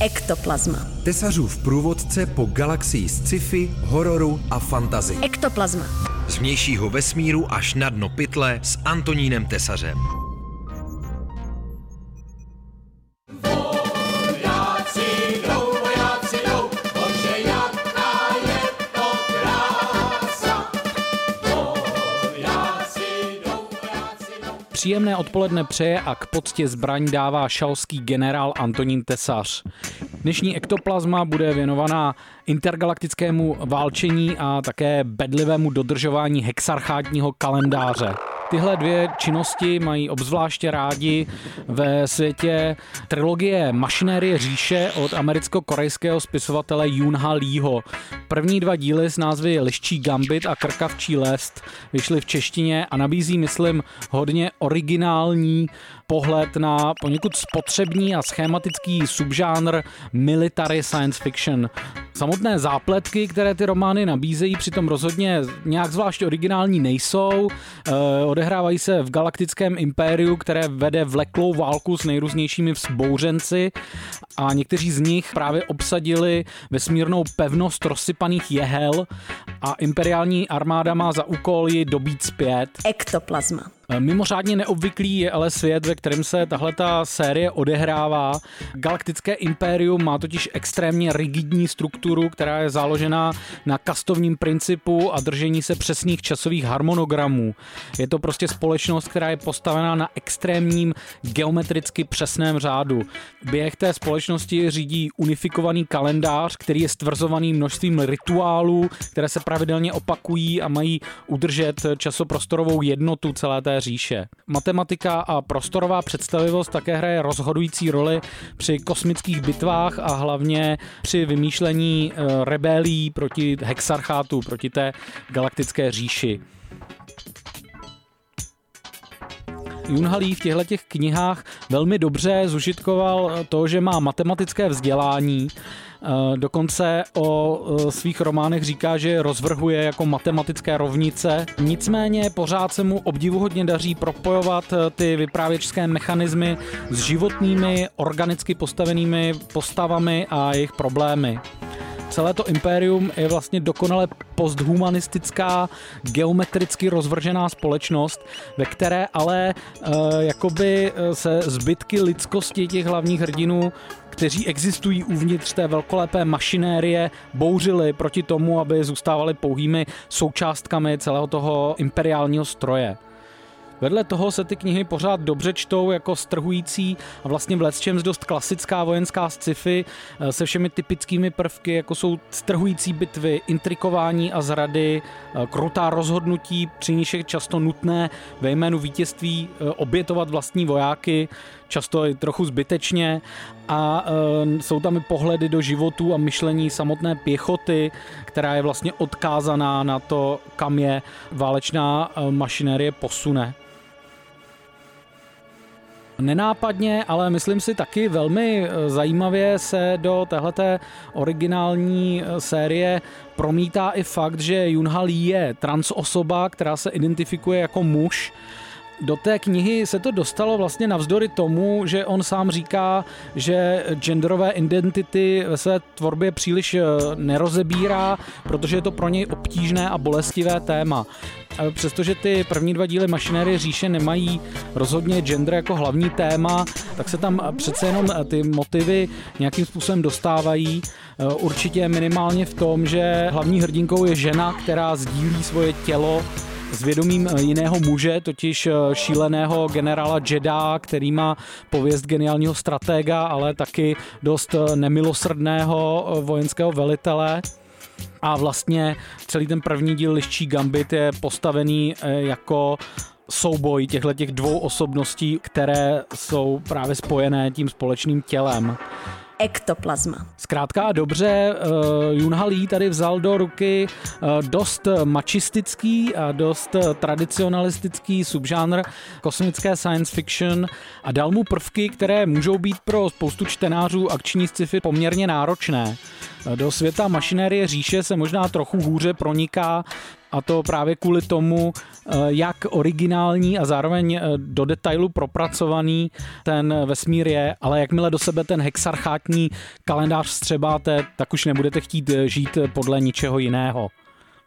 Ektoplazma. Tesařův průvodce po galaxii sci-fi, hororu a fantazy. Ektoplazma. Z vnějšího vesmíru až na dno pytle s Antonínem Tesařem. Příjemné odpoledne přeje a k poctě zbraň dává šalský generál Antonín Tesař. Dnešní ektoplazma bude věnovaná intergalaktickému válčení a také bedlivému dodržování hexarchátního kalendáře. Tyhle dvě činnosti mají obzvláště rádi ve světě trilogie Mašinérie říše od americko-korejského spisovatele Junha Leeho. První dva díly s názvy Liščí gambit a Krkavčí lest vyšly v češtině a nabízí, myslím, hodně originální pohled na poněkud spotřební a schematický subžánr military science fiction. Samotné zápletky, které ty romány nabízejí, přitom rozhodně nějak zvlášť originální nejsou. E, odehrávají se v galaktickém impériu, které vede vleklou válku s nejrůznějšími vzbouřenci a někteří z nich právě obsadili vesmírnou pevnost rozsypaných jehel a imperiální armáda má za úkol ji dobít zpět. Ektoplazma. Eh, mimořádně neobvyklý je ale svět, ve kterém se tahle ta série odehrává. Galaktické impérium má totiž extrémně rigidní strukturu, která je založená na kastovním principu a držení se přesných časových harmonogramů. Je to prostě společnost, která je postavená na extrémním geometricky přesném řádu. Běh té společnosti řídí unifikovaný kalendář, který je stvrzovaný množstvím rituálů, které se pravidelně opakují a mají udržet časoprostorovou jednotu celé té říše. Matematika a prostorová představivost také hraje rozhodující roli při kosmických bitvách a hlavně při vymýšlení eh, rebelí proti hexarchátu, proti té galaktické říši. Junhalí v těchto těch knihách velmi dobře zužitkoval to, že má matematické vzdělání, Eh, dokonce o eh, svých románech říká, že rozvrhuje jako matematické rovnice. Nicméně pořád se mu obdivuhodně daří propojovat eh, ty vyprávěčské mechanismy s životními, organicky postavenými postavami a jejich problémy celé to impérium je vlastně dokonale posthumanistická, geometricky rozvržená společnost, ve které ale uh, jakoby se zbytky lidskosti těch hlavních hrdinů kteří existují uvnitř té velkolepé mašinérie, bouřili proti tomu, aby zůstávali pouhými součástkami celého toho imperiálního stroje. Vedle toho se ty knihy pořád dobře čtou jako strhující a vlastně v čem dost klasická vojenská sci-fi eh, se všemi typickými prvky, jako jsou strhující bitvy, intrikování a zrady, eh, krutá rozhodnutí, při níž je často nutné ve jménu vítězství eh, obětovat vlastní vojáky, často i trochu zbytečně a e, jsou tam i pohledy do životů a myšlení samotné pěchoty, která je vlastně odkázaná na to, kam je válečná mašinérie posune. Nenápadně, ale myslím si taky velmi eh, zajímavě se do téhleté originální eh, série promítá i fakt, že Junha Lee je transosoba, která se identifikuje jako muž do té knihy se to dostalo vlastně navzdory tomu, že on sám říká, že genderové identity ve své tvorbě příliš eh, nerozebírá, protože je to pro něj obtížné a bolestivé téma. Přestože ty první dva díly Mašinérie říše nemají rozhodně gender jako hlavní téma, tak se tam přece jenom ty motivy nějakým způsobem dostávají. Eh, určitě minimálně v tom, že hlavní hrdinkou je žena, která sdílí svoje tělo s vědomím eh, jiného muže, totiž eh, šíleného generála Jeda, který má pověst geniálního stratega, ale taky dost eh, nemilosrdného vojenského velitele. A vlastně celý ten první díl Liščí Gambit je postavený jako souboj těchto těch dvou osobností, které jsou právě spojené tím společným tělem ektoplazma. Zkrátka a dobře, uh, Junha Lee tady vzal do ruky uh, dost mačistický a dost tradicionalistický subžánr kosmické science fiction a dal mu prvky, které můžou být pro spoustu čtenářů akční sci-fi poměrně náročné. Do světa mašinérie říše se možná trochu hůře proniká a to právě kvůli tomu, eh, jak originální a zároveň eh, do detailu propracovaný ten vesmír je, ale jakmile do sebe ten hexarchátní kalendář střebáte, tak už nebudete chtít žít podle ničeho jiného.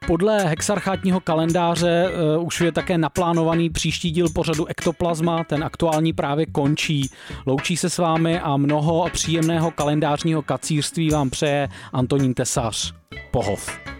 Podle hexarchátního kalendáře uh, už je také naplánovaný příští díl pořadu Ektoplazma, ten aktuální právě končí. Loučí se s vámi a mnoho příjemného kalendářního kacírství vám přeje Antonín Tesař. Pohov.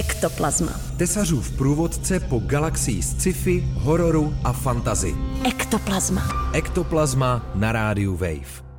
Ektoplazma. Tesařův průvodce po galaxii sci-fi, hororu a fantazy. Ektoplazma. Ektoplazma na rádiu Wave.